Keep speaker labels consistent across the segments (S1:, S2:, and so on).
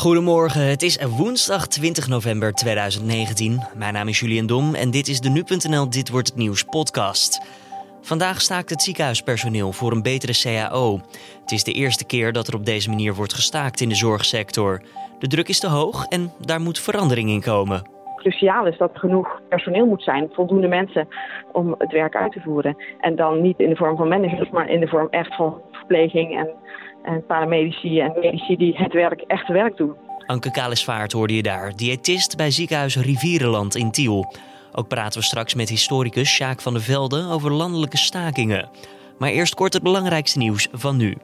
S1: Goedemorgen, het is woensdag 20 november 2019. Mijn naam is Julian Dom en dit is de Nu.nl Dit Wordt Het Nieuws podcast. Vandaag staakt het ziekenhuispersoneel voor een betere CAO. Het is de eerste keer dat er op deze manier wordt gestaakt in de zorgsector. De druk is te hoog en daar moet verandering in komen.
S2: Cruciaal is dat er genoeg personeel moet zijn, voldoende mensen om het werk uit te voeren. En dan niet in de vorm van managers, maar in de vorm echt van en en paramedici en medici die het werk, echt werk doen.
S1: Anke Kalisvaart hoorde je daar, diëtist bij ziekenhuis Rivierenland in Tiel. Ook praten we straks met historicus Sjaak van der Velde over landelijke stakingen. Maar eerst kort het belangrijkste nieuws van nu.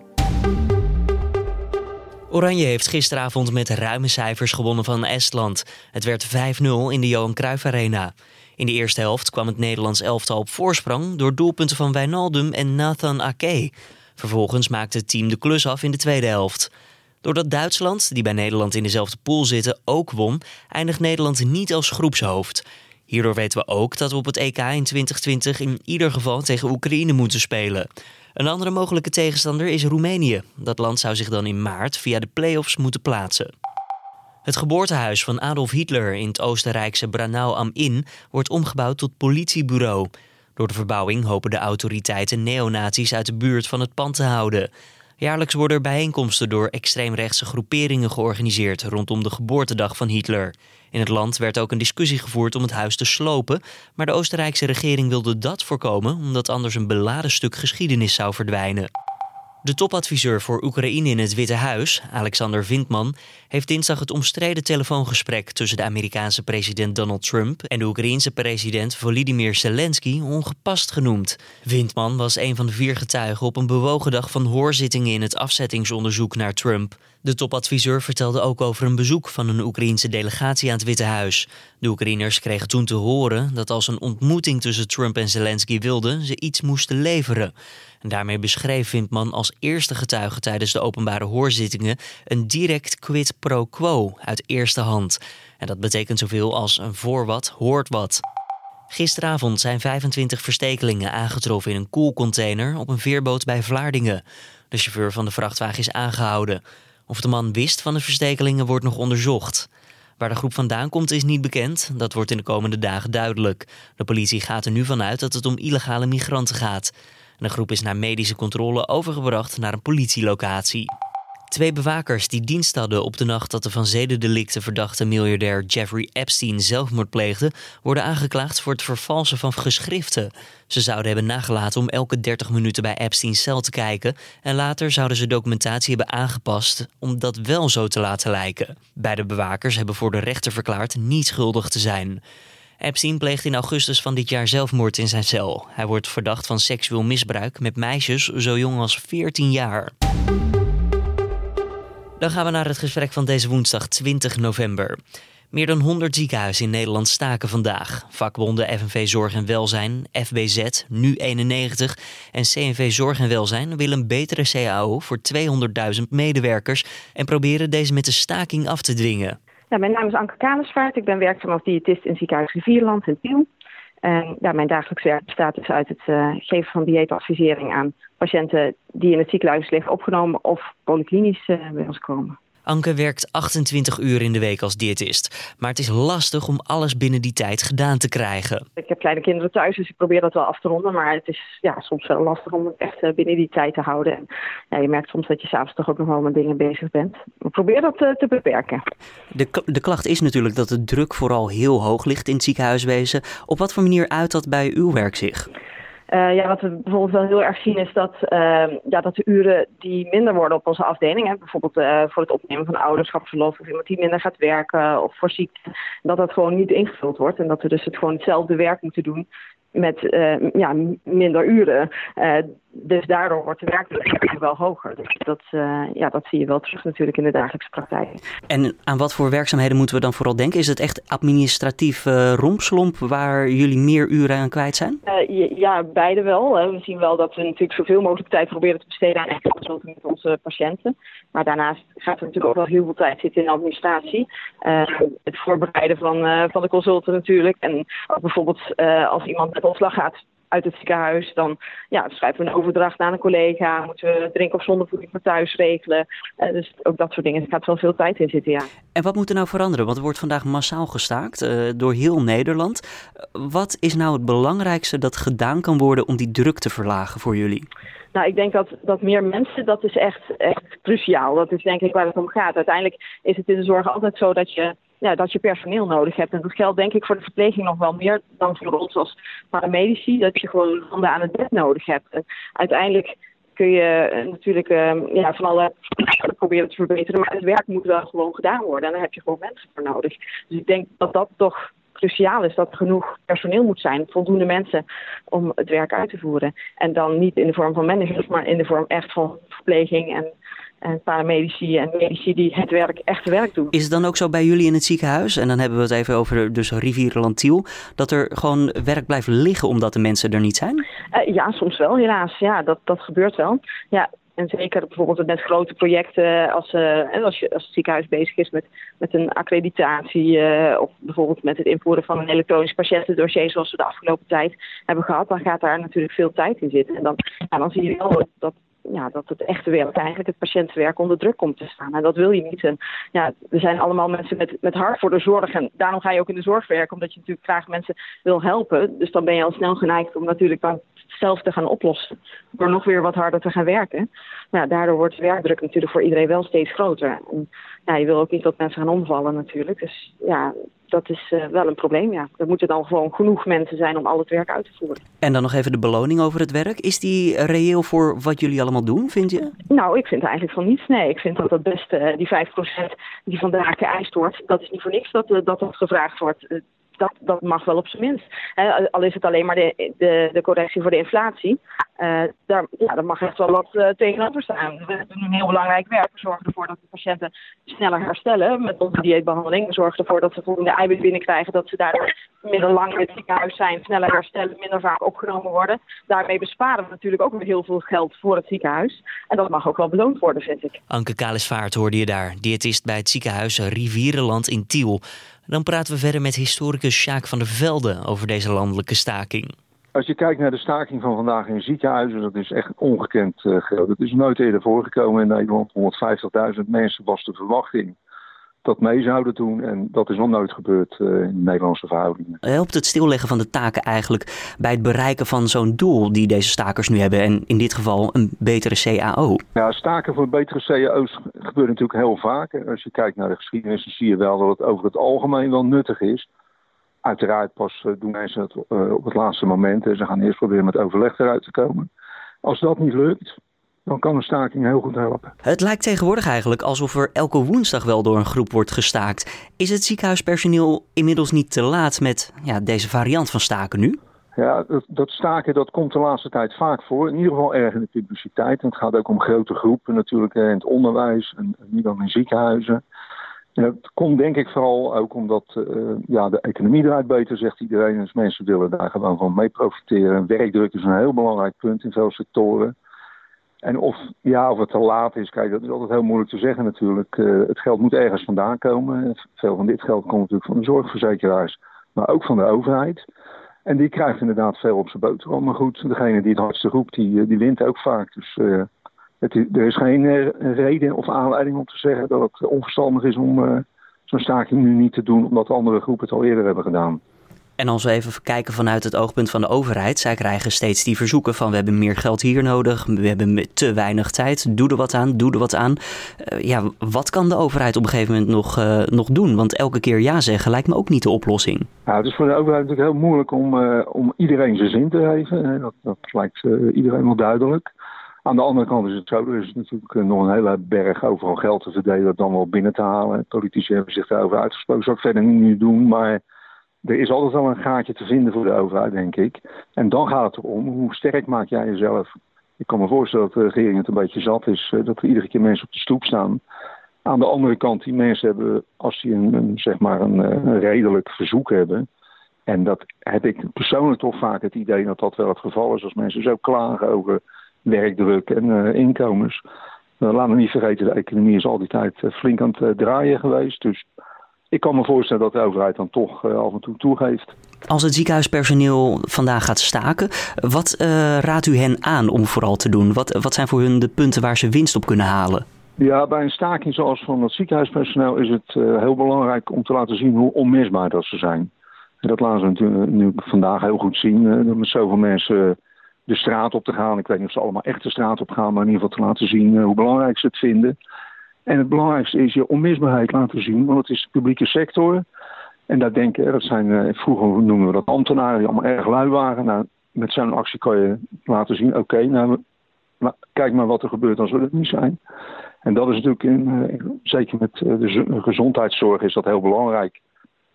S1: Oranje heeft gisteravond met ruime cijfers gewonnen van Estland. Het werd 5-0 in de Johan Cruijff Arena. In de eerste helft kwam het Nederlands elftal op voorsprang door doelpunten van Wijnaldum en Nathan Ake. Vervolgens maakte het team de klus af in de tweede helft. Doordat Duitsland, die bij Nederland in dezelfde pool zitten, ook won, eindigt Nederland niet als groepshoofd. Hierdoor weten we ook dat we op het EK in 2020 in ieder geval tegen Oekraïne moeten spelen. Een andere mogelijke tegenstander is Roemenië. Dat land zou zich dan in maart via de play-offs moeten plaatsen. Het geboortehuis van Adolf Hitler in het Oostenrijkse Branau am Inn wordt omgebouwd tot politiebureau. Door de verbouwing hopen de autoriteiten neonazies uit de buurt van het pand te houden. Jaarlijks worden er bijeenkomsten door extreemrechtse groeperingen georganiseerd rondom de geboortedag van Hitler. In het land werd ook een discussie gevoerd om het huis te slopen, maar de Oostenrijkse regering wilde dat voorkomen omdat anders een beladen stuk geschiedenis zou verdwijnen. De topadviseur voor Oekraïne in het Witte Huis, Alexander Vindman, heeft dinsdag het omstreden telefoongesprek tussen de Amerikaanse president Donald Trump en de Oekraïense president Volodymyr Zelensky ongepast genoemd. Vindman was een van de vier getuigen op een bewogen dag van hoorzittingen in het afzettingsonderzoek naar Trump. De topadviseur vertelde ook over een bezoek van een Oekraïense delegatie aan het Witte Huis. De Oekraïners kregen toen te horen dat als een ontmoeting tussen Trump en Zelensky wilde, ze iets moesten leveren. En daarmee beschreef Vindman als eerste getuige tijdens de openbare hoorzittingen een direct quid pro quo uit eerste hand. En dat betekent zoveel als een voor wat hoort wat. Gisteravond zijn 25 verstekelingen aangetroffen in een koelcontainer op een veerboot bij Vlaardingen. De chauffeur van de vrachtwagen is aangehouden. Of de man wist van de verstekelingen wordt nog onderzocht. Waar de groep vandaan komt is niet bekend. Dat wordt in de komende dagen duidelijk. De politie gaat er nu vanuit dat het om illegale migranten gaat. De groep is na medische controle overgebracht naar een politielocatie. Twee bewakers die dienst hadden op de nacht dat de van zedendelicten verdachte miljardair Jeffrey Epstein zelfmoord pleegde, worden aangeklaagd voor het vervalsen van geschriften. Ze zouden hebben nagelaten om elke 30 minuten bij Epstein's cel te kijken en later zouden ze documentatie hebben aangepast om dat wel zo te laten lijken. Beide bewakers hebben voor de rechter verklaard niet schuldig te zijn. Epstein pleegt in augustus van dit jaar zelfmoord in zijn cel. Hij wordt verdacht van seksueel misbruik met meisjes zo jong als 14 jaar. Dan gaan we naar het gesprek van deze woensdag 20 november. Meer dan 100 ziekenhuizen in Nederland staken vandaag. Vakbonden FNV Zorg en Welzijn, FBZ, Nu 91 en CNV Zorg en Welzijn willen een betere CAO voor 200.000 medewerkers en proberen deze met de staking af te dwingen.
S2: Mijn naam is Anke Kamersvaart. Ik ben werkzaam als diëtist in ziekenhuis Rivierland in Tiel. En ja, mijn dagelijks werk bestaat dus uit het uh, geven van dieetadvisering aan patiënten die in het ziekenhuis liggen opgenomen of polyklinisch uh, bij ons komen.
S1: Anke werkt 28 uur in de week als diëtist. Maar het is lastig om alles binnen die tijd gedaan te krijgen.
S2: Ik heb kleine kinderen thuis, dus ik probeer dat wel af te ronden. Maar het is ja, soms wel lastig om het echt eh, binnen die tijd te houden. En ja, je merkt soms dat je s'avonds toch ook nog wel met dingen bezig bent. Ik probeer dat uh, te beperken.
S1: De, de klacht is natuurlijk dat de druk vooral heel hoog ligt in het ziekenhuiswezen. Op wat voor manier uit dat bij uw werk zich?
S2: Uh, ja, wat we bijvoorbeeld wel heel erg zien is dat, uh, ja, dat de uren die minder worden op onze afdeling, hè, bijvoorbeeld uh, voor het opnemen van ouderschapsverlof of iemand die minder gaat werken of voor ziekte, dat dat gewoon niet ingevuld wordt en dat we dus het gewoon hetzelfde werk moeten doen met ja, minder uren dus daardoor wordt de werkdruk wel hoger. Dus dat, uh, ja, dat zie je wel terug natuurlijk in de dagelijkse praktijk.
S1: En aan wat voor werkzaamheden moeten we dan vooral denken? Is het echt administratief uh, rompslomp waar jullie meer uren aan kwijt zijn?
S2: Uh, ja, beide wel. We zien wel dat we natuurlijk zoveel mogelijk tijd proberen te besteden aan consulten met onze patiënten. Maar daarnaast gaat er natuurlijk ook wel heel veel tijd zitten in administratie. het voorbereiden van, van de consulten natuurlijk. En ook bijvoorbeeld als iemand met ontslag gaat uit het ziekenhuis. Dan ja, schrijven we een overdracht aan een collega. Moeten we drink- of zondevoeding voor thuis regelen. Uh, dus ook dat soort dingen. Er gaat wel veel tijd in zitten, ja.
S1: En wat moet er nou veranderen? Want er wordt vandaag massaal gestaakt uh, door heel Nederland. Wat is nou het belangrijkste dat gedaan kan worden om die druk te verlagen voor jullie?
S2: Nou, ik denk dat, dat meer mensen, dat is echt, echt cruciaal. Dat is denk ik waar het om gaat. Uiteindelijk is het in de zorg altijd zo dat je, ja, dat je personeel nodig hebt. En dat geldt denk ik voor de verpleging nog wel meer dan voor ons als paramedici. Dat je gewoon handen aan het bed nodig hebt. En uiteindelijk kun je eh, natuurlijk uh, ja, van alle proberen te verbeteren. Maar het werk moet wel gewoon gedaan worden. En daar heb je gewoon mensen voor nodig. Dus ik denk dat dat toch cruciaal is dat er genoeg personeel moet zijn, voldoende mensen om het werk uit te voeren. En dan niet in de vorm van managers, maar in de vorm echt van verpleging en, en paramedici en medici die het werk, echte werk doen.
S1: Is het dan ook zo bij jullie in het ziekenhuis, en dan hebben we het even over dus Rivierenland Tiel, dat er gewoon werk blijft liggen omdat de mensen er niet zijn?
S2: Uh, ja, soms wel helaas. Ja, dat, dat gebeurt wel. Ja, en zeker bijvoorbeeld met grote projecten, als, uh, als, je, als het ziekenhuis bezig is met, met een accreditatie uh, of bijvoorbeeld met het invoeren van een elektronisch patiëntendossier zoals we de afgelopen tijd hebben gehad, dan gaat daar natuurlijk veel tijd in zitten. En dan, ja, dan zie je wel dat, ja, dat het echte werk, eigenlijk het patiëntenwerk, onder druk komt te staan. En dat wil je niet. En ja, we zijn allemaal mensen met, met hart voor de zorg. En daarom ga je ook in de zorg werken, omdat je natuurlijk graag mensen wil helpen. Dus dan ben je al snel geneigd om natuurlijk dan zelf te gaan oplossen. Door nog weer wat harder te gaan werken. Maar ja, daardoor wordt de werkdruk natuurlijk voor iedereen wel steeds groter. En, ja, je wil ook niet dat mensen gaan omvallen natuurlijk. Dus ja, dat is uh, wel een probleem, ja. Er moeten dan gewoon genoeg mensen zijn om al het werk uit te voeren.
S1: En dan nog even de beloning over het werk. Is die reëel voor wat jullie allemaal doen, vind je?
S2: Nou, ik vind eigenlijk van niets. Nee, ik vind dat het beste, die 5% die vandaag geëist wordt, dat is niet voor niks dat dat, dat gevraagd wordt dat, dat mag wel op zijn minst. al is het alleen maar de, de, de correctie voor de inflatie. Uh, daar, ja, mag echt wel wat uh, tegenover staan. We doen een heel belangrijk werk. We zorgen ervoor dat de patiënten sneller herstellen met onze dieetbehandeling. We zorgen ervoor dat ze voldoende eiwit binnenkrijgen. Dat ze daardoor minder lang in het ziekenhuis zijn, sneller herstellen, minder vaak opgenomen worden. Daarmee besparen we natuurlijk ook weer heel veel geld voor het ziekenhuis. En dat mag ook wel beloond worden, vind ik.
S1: Anke Kalesvaart hoorde je daar, diëtist bij het ziekenhuis Rivierenland in Tiel. Dan praten we verder met historicus Sjaak van der Velde over deze landelijke staking.
S3: Als je kijkt naar de staking van vandaag in ziekenhuizen, dat is echt ongekend uh, groot. Het is nooit eerder voorgekomen in Nederland. 150.000 mensen was de verwachting dat mee zouden doen. En dat is nog nooit gebeurd uh, in Nederlandse verhoudingen.
S1: Helpt het stilleggen van de taken eigenlijk bij het bereiken van zo'n doel die deze stakers nu hebben? En in dit geval een betere CAO?
S3: Ja, staken voor betere CAO's gebeurt natuurlijk heel vaak. Als je kijkt naar de geschiedenis, dan zie je wel dat het over het algemeen wel nuttig is. Uiteraard pas uh, doen mensen het uh, op het laatste moment. En ze gaan eerst proberen met overleg eruit te komen. Als dat niet lukt, dan kan een staking heel goed helpen.
S1: Het lijkt tegenwoordig eigenlijk alsof er elke woensdag wel door een groep wordt gestaakt. Is het ziekenhuispersoneel inmiddels niet te laat met ja, deze variant van staken nu?
S3: Ja, dat, dat, staken dat komt de laatste tijd vaak voor. In ieder geval erg in de publiciteit. En het gaat ook om grote groepen natuurlijk in het onderwijs en niet dan in ziekenhuizen. En dat komt denk ik vooral ook omdat uh, ja, de economie eruit beter, zegt iedereen. Dus mensen willen daar gewoon van mee profiteren. Werkdruk is een heel belangrijk punt in veel sectoren. En of, ja, of het te laat is, kijk, dat is altijd heel moeilijk te zeggen natuurlijk. Uh, het geld moet ergens vandaan komen. Veel van dit geld komt natuurlijk van de zorgverzekeraars, maar ook van de overheid. En die krijgt inderdaad veel op zijn boterham. Maar goed, degene die het hardste roept, die, eh, die wint ook vaak. Dus het, er is geen reden of aanleiding om te zeggen dat het onverstandig is om zo'n staking nu niet te doen, omdat andere groepen het al eerder hebben gedaan.
S1: En als we even kijken vanuit het oogpunt van de overheid, zij krijgen steeds die verzoeken van we hebben meer geld hier nodig, we hebben te weinig tijd, doe er wat aan, doe er wat aan. Uh, ja, wat kan de overheid op een gegeven moment nog, uh, nog doen? Want elke keer ja zeggen lijkt me ook niet de oplossing.
S3: Nou, het is voor de overheid natuurlijk heel moeilijk om, uh, om iedereen zijn zin te geven. Dat, dat lijkt iedereen wel duidelijk. Aan de andere kant is het zo, er is natuurlijk nog een hele berg overal geld te verdelen, dan wel binnen te halen. Politici hebben zich daarover uitgesproken, zou ik verder niet doen, maar er is altijd wel een gaatje te vinden voor de overheid, denk ik. En dan gaat het erom, hoe sterk maak jij jezelf? Ik kan me voorstellen dat de regering het een beetje zat is, eh, dat er iedere keer mensen op de stoep staan. Aan de andere kant, die mensen hebben, als die een, zeg maar een, eh, een, redelijk verzoek hebben. En dat heb ik persoonlijk toch vaak het idee dat dat wel het geval is. Als mensen zo klagen over werkdruk en inkomens. Uh, laten we niet vergeten, de economie is al die tijd flink aan het draaien geweest. Dus ik kan me voorstellen dat de overheid dan toch af en toe toegeeft.
S1: Als het ziekenhuispersoneel vandaag gaat staken, wat raadt u hen aan om vooral te doen? Wat, wat zijn voor hun de punten waar ze winst op kunnen halen?
S3: Ja, bij een staking zoals van het ziekenhuispersoneel is het heel belangrijk om te laten zien hoe onmisbaar dat ze zijn. En dat laten ze natuurlijk nu vandaag heel goed zien. Uh, met zoveel mensen de straat op te gaan. Ik weet niet of ze allemaal echt de straat op gaan, maar in ieder geval te laten zien hoe belangrijk ze het vinden. En het belangrijkste is je onmisbaarheid laten zien, want het is de publieke sector. En daar denken, dat zijn, vroeger noemen we dat ambtenaren die allemaal erg lui waren. Nou, met zo'n actie kan je laten zien, oké, nou, kijk maar wat er gebeurt als we het niet zijn. En dat is natuurlijk, in, zeker met de gezondheidszorg, is dat heel belangrijk.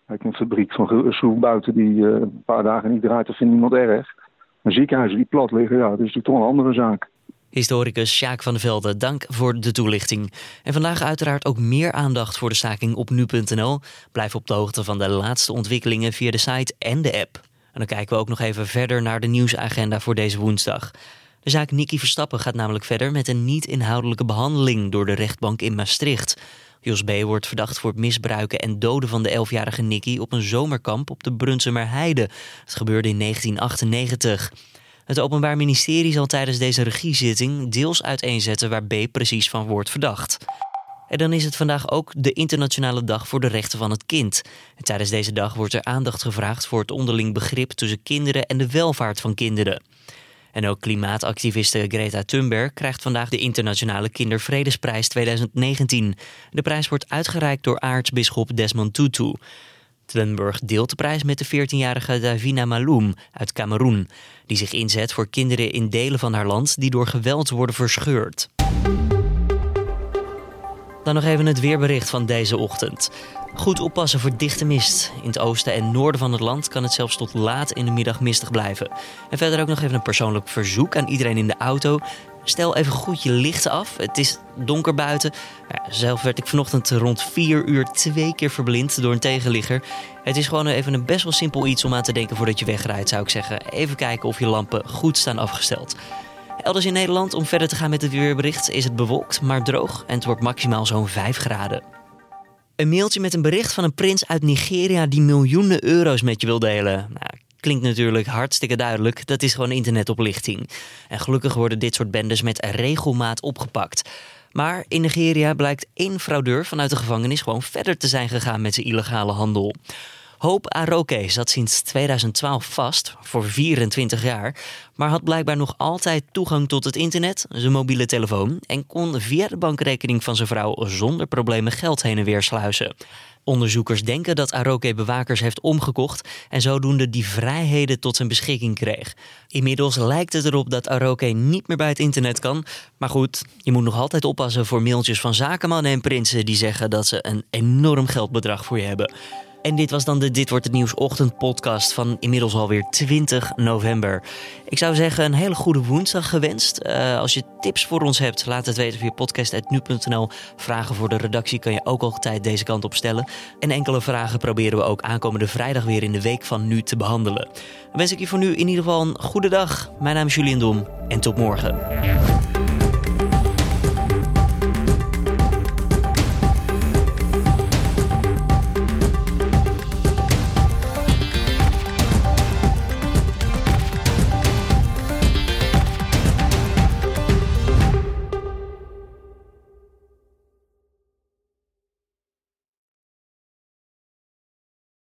S3: Kijk, een fabriek van schroefbuiten die een paar dagen niet draait, dat vindt niemand erg. Maar ziekenhuizen die plat liggen, ja, dat is natuurlijk toch een andere zaak.
S1: Historicus Sjaak van der Velde, dank voor de toelichting. En vandaag uiteraard ook meer aandacht voor de staking op nu.nl. Blijf op de hoogte van de laatste ontwikkelingen via de site en de app. En dan kijken we ook nog even verder naar de nieuwsagenda voor deze woensdag. De zaak Nicky Verstappen gaat namelijk verder met een niet-inhoudelijke behandeling door de rechtbank in Maastricht. Jos B. wordt verdacht voor het misbruiken en doden van de 11-jarige Nicky op een zomerkamp op de Brunsumer Heide. Het gebeurde in 1998. Het Openbaar Ministerie zal tijdens deze regiezitting deels uiteenzetten waar B precies van wordt verdacht. En dan is het vandaag ook de Internationale Dag voor de Rechten van het Kind. En tijdens deze dag wordt er aandacht gevraagd voor het onderling begrip tussen kinderen en de welvaart van kinderen. En ook klimaatactiviste Greta Thunberg krijgt vandaag de Internationale Kindervredesprijs 2019. De prijs wordt uitgereikt door aartsbisschop Desmond Tutu. Thunberg deelt de prijs met de 14-jarige Davina Maloum uit Cameroen, die zich inzet voor kinderen in delen van haar land die door geweld worden verscheurd. Dan nog even het weerbericht van deze ochtend. Goed oppassen voor dichte mist. In het oosten en noorden van het land kan het zelfs tot laat in de middag mistig blijven. En verder ook nog even een persoonlijk verzoek aan iedereen in de auto. Stel even goed je lichten af. Het is donker buiten. zelf werd ik vanochtend rond 4 uur twee keer verblind door een tegenligger. Het is gewoon even een best wel simpel iets om aan te denken voordat je wegrijdt, zou ik zeggen. Even kijken of je lampen goed staan afgesteld. Elders in Nederland, om verder te gaan met het weerbericht, is het bewolkt, maar droog en het wordt maximaal zo'n 5 graden. Een mailtje met een bericht van een prins uit Nigeria die miljoenen euro's met je wil delen. Nou, klinkt natuurlijk hartstikke duidelijk. Dat is gewoon internetoplichting. En gelukkig worden dit soort bendes met regelmaat opgepakt. Maar in Nigeria blijkt één fraudeur vanuit de gevangenis gewoon verder te zijn gegaan met zijn illegale handel. Hoop Aroke zat sinds 2012 vast voor 24 jaar, maar had blijkbaar nog altijd toegang tot het internet, zijn mobiele telefoon en kon via de bankrekening van zijn vrouw zonder problemen geld heen en weer sluizen. Onderzoekers denken dat Aroke bewakers heeft omgekocht en zodoende die vrijheden tot zijn beschikking kreeg. Inmiddels lijkt het erop dat Aroke niet meer bij het internet kan. Maar goed, je moet nog altijd oppassen voor mailtjes van zakenmannen en prinsen die zeggen dat ze een enorm geldbedrag voor je hebben. En dit was dan de Dit wordt het nieuws ochtendpodcast van inmiddels alweer 20 november. Ik zou zeggen een hele goede woensdag gewenst. Uh, als je tips voor ons hebt, laat het weten via podcast.nu.nl. Vragen voor de redactie kan je ook altijd deze kant op stellen. En enkele vragen proberen we ook aankomende vrijdag weer in de week van nu te behandelen. Dan wens ik je voor nu in ieder geval een goede dag. Mijn naam is Julian Dom en tot morgen.